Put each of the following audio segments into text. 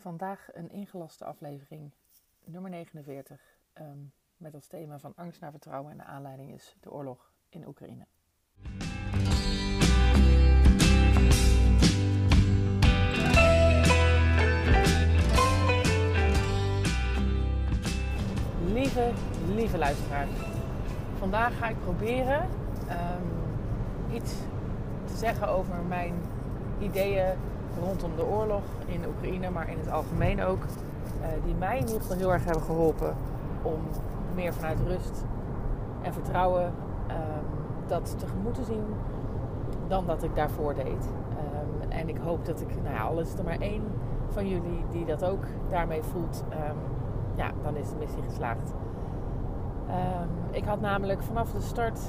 Vandaag een ingelaste aflevering, nummer 49, ehm, met als thema van angst naar vertrouwen. En de aanleiding is de oorlog in Oekraïne. Lieve, lieve luisteraars. Vandaag ga ik proberen ehm, iets te zeggen over mijn ideeën rondom de oorlog in Oekraïne, maar in het algemeen ook. eh, die mij in ieder geval heel erg hebben geholpen om meer vanuit rust en vertrouwen ehm, dat tegemoet te zien dan dat ik daarvoor deed. Ehm, en ik hoop dat ik, nou ja, al is er maar één van jullie die dat ook daarmee voelt, ehm, ja, dan is de missie geslaagd. Ik had namelijk vanaf de start,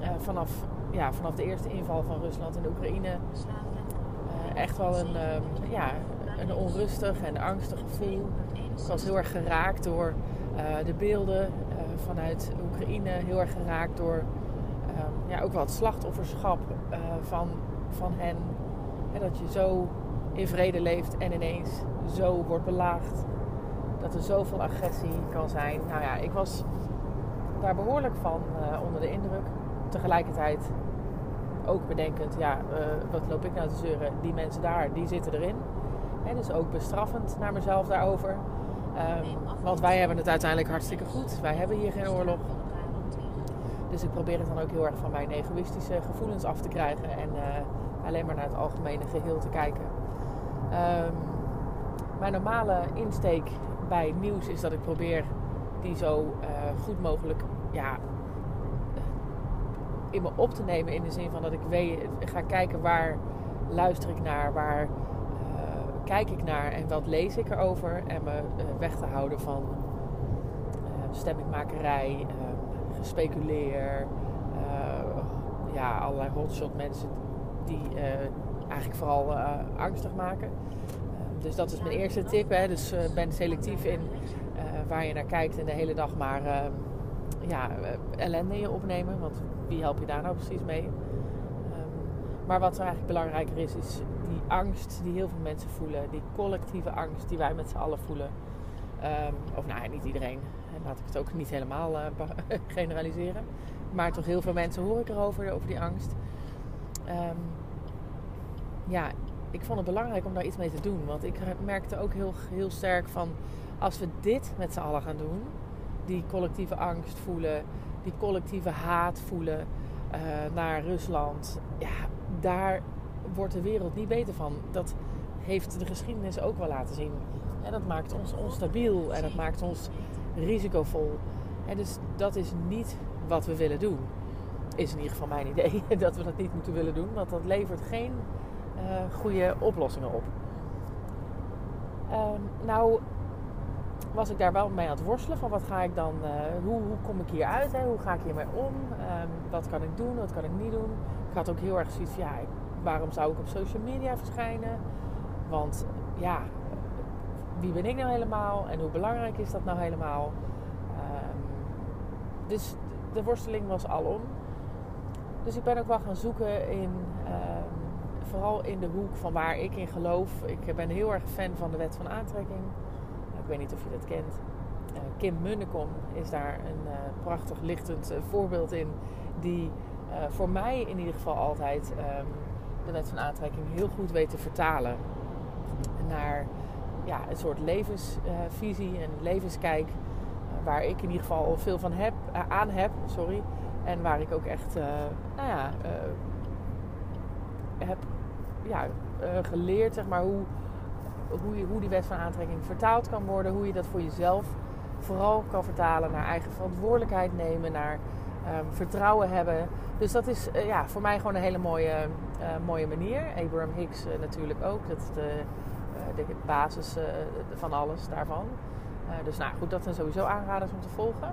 eh, vanaf, ja, vanaf de eerste inval van Rusland in Oekraïne, eh, echt wel een, ehm, ja, een onrustig en angstig gevoel. Ik was heel erg geraakt door eh, de beelden eh, vanuit Oekraïne, heel erg geraakt door ehm, ja, ook wel het slachtofferschap eh, van, van hen. Dat je zo in vrede leeft en ineens zo wordt belaagd. Dat er zoveel agressie kan zijn. Nou ja, ik was daar behoorlijk van onder de indruk. Tegelijkertijd ook bedenkend, ja, eh, wat loop ik nou te zeuren? Die mensen daar, die zitten erin. Hè, dus ook bestraffend naar mezelf daarover. Ehm, want wij hebben het uiteindelijk hartstikke goed. Wij hebben hier geen oorlog. Dus ik probeer het dan ook heel erg van mijn egoïstische gevoelens af te krijgen. En eh, alleen maar naar het algemene geheel te kijken. Ehm, mijn normale insteek bij nieuws is dat ik probeer die zo eh, goed mogelijk ja, in me op te nemen. In de zin van dat ik weet, ga kijken waar luister ik naar, waar eh, kijk ik naar en wat lees ik erover. En me eh, weg te houden van eh, stemmingmakerij, gespeculeer. ja, allerlei hotshot mensen die eigenlijk vooral angstig maken. Dus dat is mijn eerste tip. Hè. Dus ben selectief in waar je naar kijkt en de hele dag maar ja, eh, ellende in je opnemen. Want wie help je daar nou precies mee? Ehm, maar wat er eigenlijk belangrijker is, is die angst die heel veel mensen voelen. Die collectieve angst die wij met z'n allen voelen. Ehm, of nou, ja, niet iedereen. En laat ik het ook niet helemaal eh, generaliseren. Maar toch heel veel mensen hoor ik erover, over die angst. Ehm, ja, ik vond het belangrijk om daar iets mee te doen. Want ik merkte ook heel, heel sterk van... als we dit met z'n allen gaan doen... die collectieve angst voelen... die collectieve haat voelen eh, naar Rusland... ja, daar wordt de wereld niet beter van. Dat heeft de geschiedenis ook wel laten zien. En dat maakt ons onstabiel en dat maakt ons risicovol. En dus dat is niet wat we willen doen. Is in ieder geval mijn idee dat we dat niet moeten willen doen, want dat levert geen eh, goede oplossingen op. Ehm, nou was ik daar wel mee aan het worstelen van wat ga ik dan, eh, hoe, hoe kom ik hier uit, hè? hoe ga ik hiermee om, Ehm, wat kan ik doen, wat kan ik niet doen. Ik had ook heel erg zoiets ja, waarom zou ik op social media verschijnen? Want ja, wie ben ik nou helemaal en hoe belangrijk is dat nou helemaal? Ehm, dus de worsteling was alom. Dus ik ben ook wel gaan zoeken in, ehm, vooral in de hoek van waar ik in geloof. Ik ben heel erg fan van de wet van aantrekking. Ik weet niet of je dat kent. Eh, Kim Munnekom is daar een eh, prachtig lichtend eh, voorbeeld in. Die voor mij in ieder geval altijd ehm, de wet van aantrekking heel goed weet te vertalen. Naar ja, een soort levensvisie en levenskijk. waar ik in ieder geval al veel van heb, aan heb. Sorry. En waar ik ook echt, nou ja, heb ja, geleerd, zeg maar, hoe, hoe, hoe die wet van aantrekking vertaald kan worden. Hoe je dat voor jezelf vooral kan vertalen naar eigen verantwoordelijkheid nemen, naar ehm, vertrouwen hebben. Dus dat is eh, ja, voor mij gewoon een hele mooie, eh, mooie manier. Abraham Hicks eh, natuurlijk ook. Dat is de, de basis van alles daarvan. Dus nou goed, dat zijn sowieso aanraders om te volgen.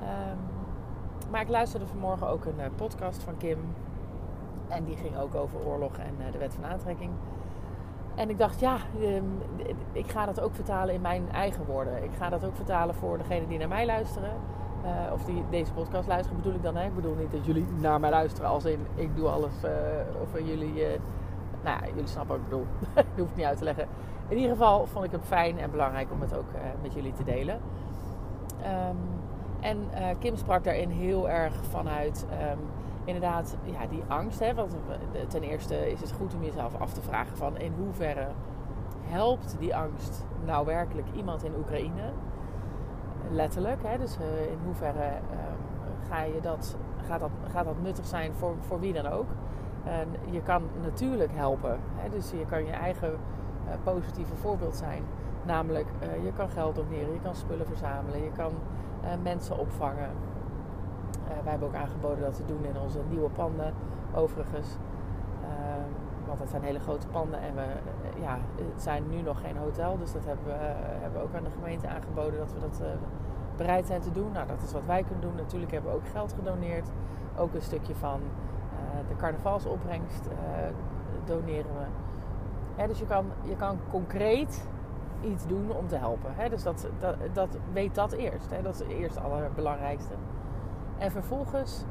Ehm, maar ik luisterde vanmorgen ook een podcast van Kim. En die ging ook over oorlog en de wet van aantrekking. En ik dacht, ja, ehm, ik ga dat ook vertalen in mijn eigen woorden. Ik ga dat ook vertalen voor degenen die naar mij luisteren. Eh, of die deze podcast luisteren, bedoel ik dan. Hè? Ik bedoel niet dat jullie naar mij luisteren als in ik doe alles. eh, of jullie, eh, nou ja, jullie snappen wat ik bedoel. ik hoef het niet uit te leggen. in ieder geval vond ik het fijn en belangrijk om het ook met jullie te delen. Ehm, en Kim sprak daarin heel erg vanuit ehm, inderdaad ja, die angst. Hè, want ten eerste is het goed om jezelf af te vragen van in hoeverre helpt die angst nou werkelijk iemand in Oekraïne? Letterlijk, hè? dus uh, in hoeverre um, ga je dat, gaat, dat, gaat dat nuttig zijn voor, voor wie dan ook? En je kan natuurlijk helpen, hè? dus je kan je eigen uh, positieve voorbeeld zijn. Namelijk, uh, je kan geld doneren, je kan spullen verzamelen, je kan mensen opvangen. Wij hebben ook aangeboden dat te doen in onze nieuwe panden, overigens. Ehm, want dat zijn hele grote panden en we eh, ja, het zijn nu nog geen hotel. Dus dat hebben we, eh, hebben ook aan de gemeente aangeboden dat we dat bereid zijn te doen. Nou, dat is wat wij kunnen doen. Natuurlijk hebben we ook geld gedoneerd. Ook een stukje van de carnavalsopbrengst doneren we. Dus je kan, je kan concreet iets doen om te helpen. Hè? Dus dat, dat, weet dat eerst. Hè? Dat is het eerste allerbelangrijkste. En vervolgens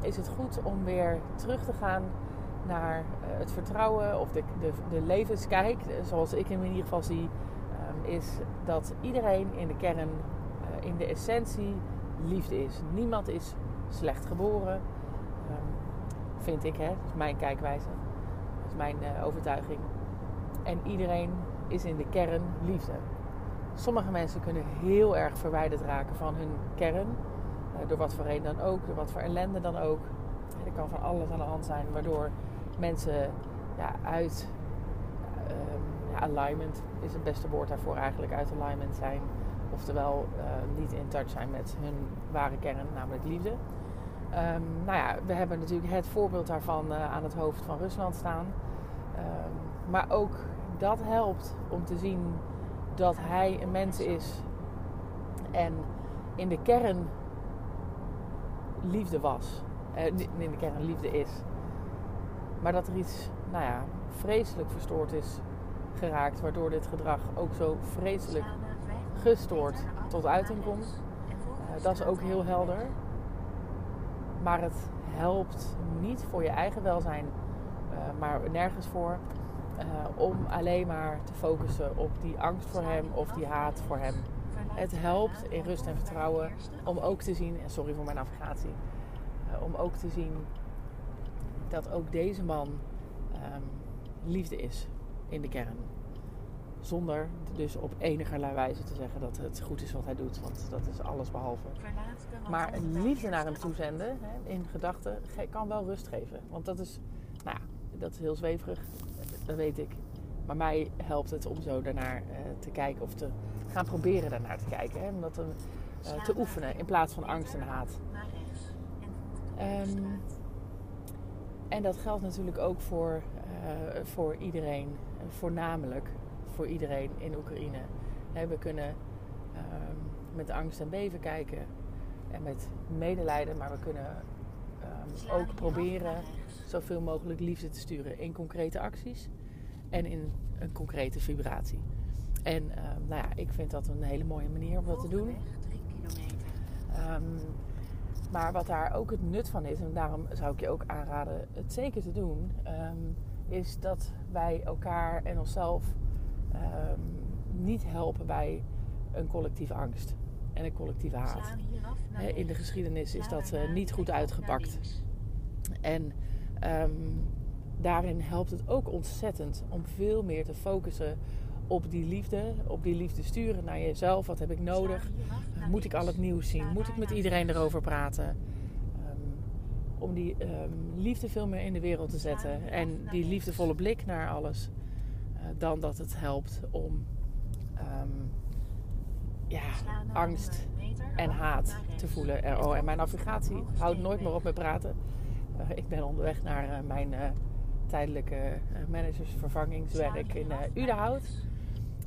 is het goed om weer terug te gaan naar eh, het vertrouwen of de, de, de levenskijk, zoals ik hem in ieder geval zie, ehm, is dat iedereen in de kern, eh, in de essentie, liefde is. Niemand is slecht geboren, ehm, vind ik, hè? dat is mijn kijkwijze, dat is mijn uh, overtuiging. En iedereen is in de kern liefde. Sommige mensen kunnen heel erg verwijderd raken van hun kern, door wat voor reden dan ook, door wat voor ellende dan ook. Er kan van alles aan de hand zijn, waardoor mensen ja, uit um, ja, alignment is het beste woord daarvoor eigenlijk, uit alignment zijn. Oftewel uh, niet in touch zijn met hun ware kern, namelijk liefde. Um, nou ja, we hebben natuurlijk het voorbeeld daarvan uh, aan het hoofd van Rusland staan. Um, maar ook dat helpt om te zien dat hij een mens is en in de kern liefde was. Uh, in de kern liefde is. Maar dat er iets, nou ja, vreselijk verstoord is geraakt, waardoor dit gedrag ook zo vreselijk gestoord tot uiting komt. Uh, dat is ook heel helder. Maar het helpt niet voor je eigen welzijn, uh, maar nergens voor. Om alleen maar te focussen op die angst voor hem of die haat voor hem. Het helpt in rust en vertrouwen om ook te zien, en sorry voor mijn navigatie, om ook te zien dat ook deze man um, liefde is in de kern. Zonder dus op enigerlei wijze te zeggen dat het goed is wat hij doet. Want dat is alles behalve. Maar liefde naar hem toezenden hè, in gedachten kan wel rust geven. Want dat is, nou ja, dat is heel zweverig. Dat weet ik. Maar mij helpt het om zo daarnaar uh, te kijken. Of te gaan proberen daarnaar te kijken. Hè, om dat te, uh, te oefenen in plaats van angst en haat. Um, en dat geldt natuurlijk ook voor, uh, voor iedereen, voornamelijk voor iedereen in Oekraïne. we kunnen uh, met angst en beven kijken en met medelijden, maar we kunnen um, ook proberen zoveel mogelijk liefde te sturen in concrete acties en in een concrete vibratie. En uh, nou ja, ik vind dat een hele mooie manier om dat te doen. Um, maar wat daar ook het nut van is, en daarom zou ik je ook aanraden het zeker te doen, um, is dat wij elkaar en onszelf um, niet helpen bij een collectieve angst en een collectieve haat. In de geschiedenis is dat uh, niet goed uitgepakt. En daarin helpt het ook ontzettend om veel meer te focussen op die liefde, op die liefde sturen naar jezelf. Wat heb ik nodig? Moet ik al het nieuws zien? Moet ik met iedereen erover praten? Um, om die um, liefde veel meer in de wereld te zetten. En die liefdevolle blik naar alles. Uh, dan dat het helpt om um, ja, angst en haat te voelen. Oh, en mijn navigatie houdt nooit meer op met praten. Uh, ik ben onderweg naar uh, mijn tijdelijke managersvervangingswerk in Udenhout.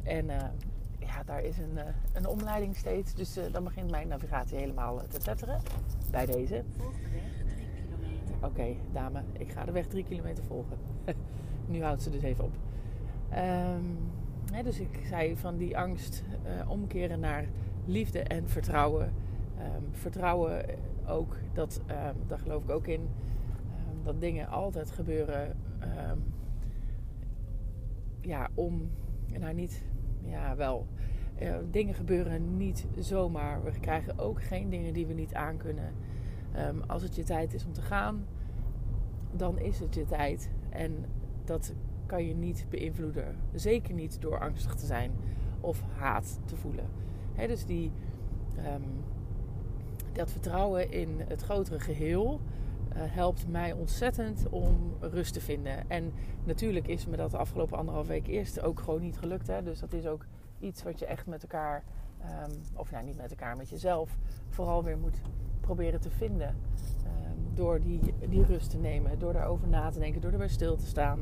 En uh, ja, daar is een, uh, een omleiding steeds. Dus uh, dan begint mijn navigatie helemaal te tetteren. Bij deze. Oké, dame, ik ga de weg drie kilometer volgen. nu houdt ze dus even op. Um, hè, dus ik zei van die angst omkeren naar liefde en vertrouwen. Um, vertrouwen ook, dat, um, daar geloof ik ook in, dat dingen altijd gebeuren ja, om nou niet, ja wel. Uh, dingen gebeuren niet zomaar. We krijgen ook geen dingen die we niet aankunnen. Um, als het je tijd is om te gaan, dan is het je tijd. En dat kan je niet beïnvloeden. Zeker niet door angstig te zijn of haat te voelen. Dus die, um, dat vertrouwen in het grotere geheel helpt mij ontzettend om rust te vinden. En natuurlijk is me dat de afgelopen anderhalf week eerst ook gewoon niet gelukt. Hè? Dus dat is ook iets wat je echt met elkaar, um, of nou niet met elkaar, met jezelf, vooral weer moet proberen te vinden. Um, door die, die rust te nemen, door daarover na te denken, door erbij stil te staan.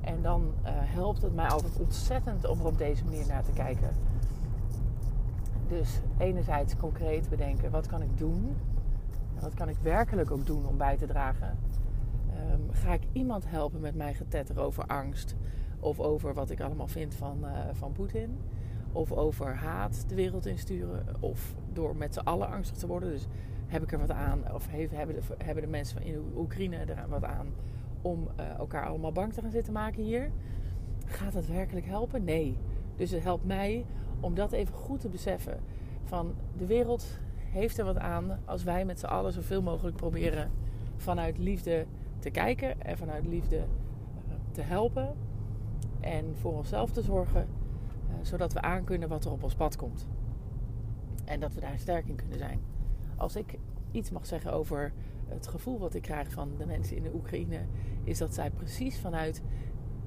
En dan uh, helpt het mij altijd ontzettend om er op deze manier naar te kijken. Dus enerzijds concreet bedenken, wat kan ik doen? Wat kan ik werkelijk ook doen om bij te dragen? Um, ga ik iemand helpen met mijn getetter over angst? Of over wat ik allemaal vind van, uh, van Poetin? Of over haat de wereld insturen? Of door met z'n allen angstig te worden? Dus heb ik er wat aan? Of hebben, de, hebben de mensen in Oekraïne er wat aan om uh, elkaar allemaal bang te gaan zitten maken hier? Gaat dat werkelijk helpen? Nee. Dus het helpt mij om dat even goed te beseffen. Van de wereld heeft er wat aan als wij met z'n allen zoveel mogelijk proberen vanuit liefde te kijken en vanuit liefde eh, te helpen en voor onszelf te zorgen, eh, zodat we aankunnen wat er op ons pad komt. En dat we daar sterk in kunnen zijn. Als ik iets mag zeggen over het gevoel wat ik krijg van de mensen in de Oekraïne, is dat zij precies vanuit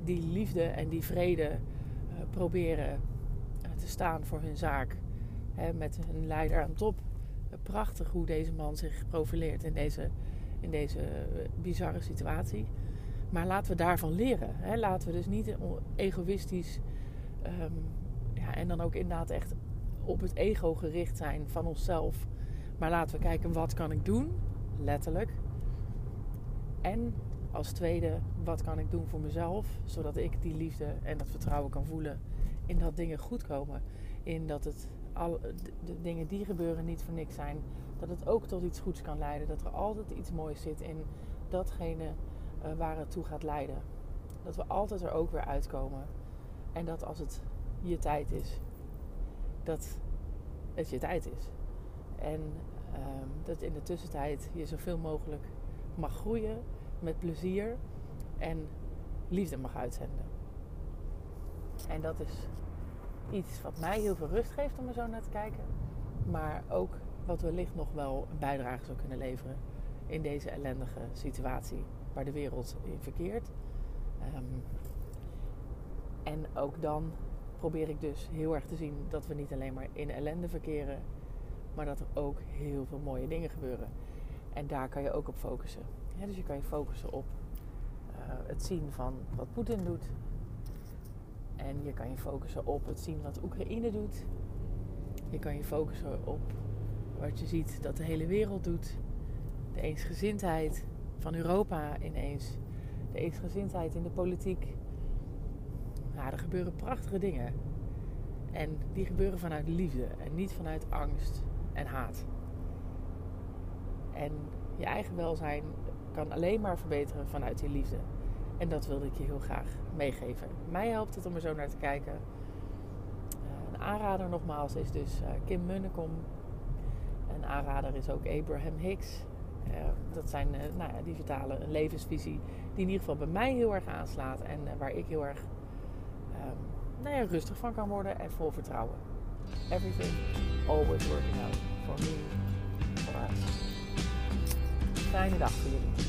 die liefde en die vrede uh, proberen te staan voor hun zaak. met hun leider aan top prachtig hoe deze man zich profileert in deze, in deze bizarre situatie. Maar laten we daarvan leren. Hè? Laten we dus niet egoïstisch um, ja, en dan ook inderdaad echt op het ego gericht zijn van onszelf. Maar laten we kijken wat kan ik doen, letterlijk. En als tweede, wat kan ik doen voor mezelf, zodat ik die liefde en dat vertrouwen kan voelen in dat dingen goed komen. In dat het al, de, dingen die gebeuren niet voor niks zijn. Dat het ook tot iets goeds kan leiden. Dat er altijd iets moois zit in datgene uh, waar het toe gaat leiden. Dat we altijd er ook weer uitkomen. En dat als het je tijd is, dat het je tijd is. En uh, dat in de tussentijd je zoveel mogelijk mag groeien met plezier en liefde mag uitzenden. En dat is iets wat mij heel veel rust geeft om er zo naar te kijken. Maar ook wat wellicht nog wel een bijdrage zou kunnen leveren in deze ellendige situatie waar de wereld in verkeert. Um, en ook dan probeer ik dus heel erg te zien dat we niet alleen maar in ellende verkeren, maar dat er ook heel veel mooie dingen gebeuren. En daar kan je ook op focussen. dus je kan je focussen op uh, het zien van wat Poetin doet, en je kan je focussen op het zien wat Oekraïne doet. Je kan je focussen op wat je ziet dat de hele wereld doet. De eensgezindheid van Europa ineens. De eensgezindheid in de politiek. Ja, er gebeuren prachtige dingen. En die gebeuren vanuit liefde en niet vanuit angst en haat. En je eigen welzijn kan alleen maar verbeteren vanuit die liefde. En dat wilde ik je heel graag meegeven. Mij helpt het om er zo naar te kijken. Uh, een aanrader nogmaals is dus uh, Kim Munnekom. Een aanrader is ook Abraham Hicks. Uh, dat zijn, nou ja, die vertalen een levensvisie die in ieder geval bij mij heel erg aanslaat. En waar ik heel erg um, nou ja, rustig van kan worden en vol vertrouwen. Everything always working out. For me. Fijne dag voor jullie.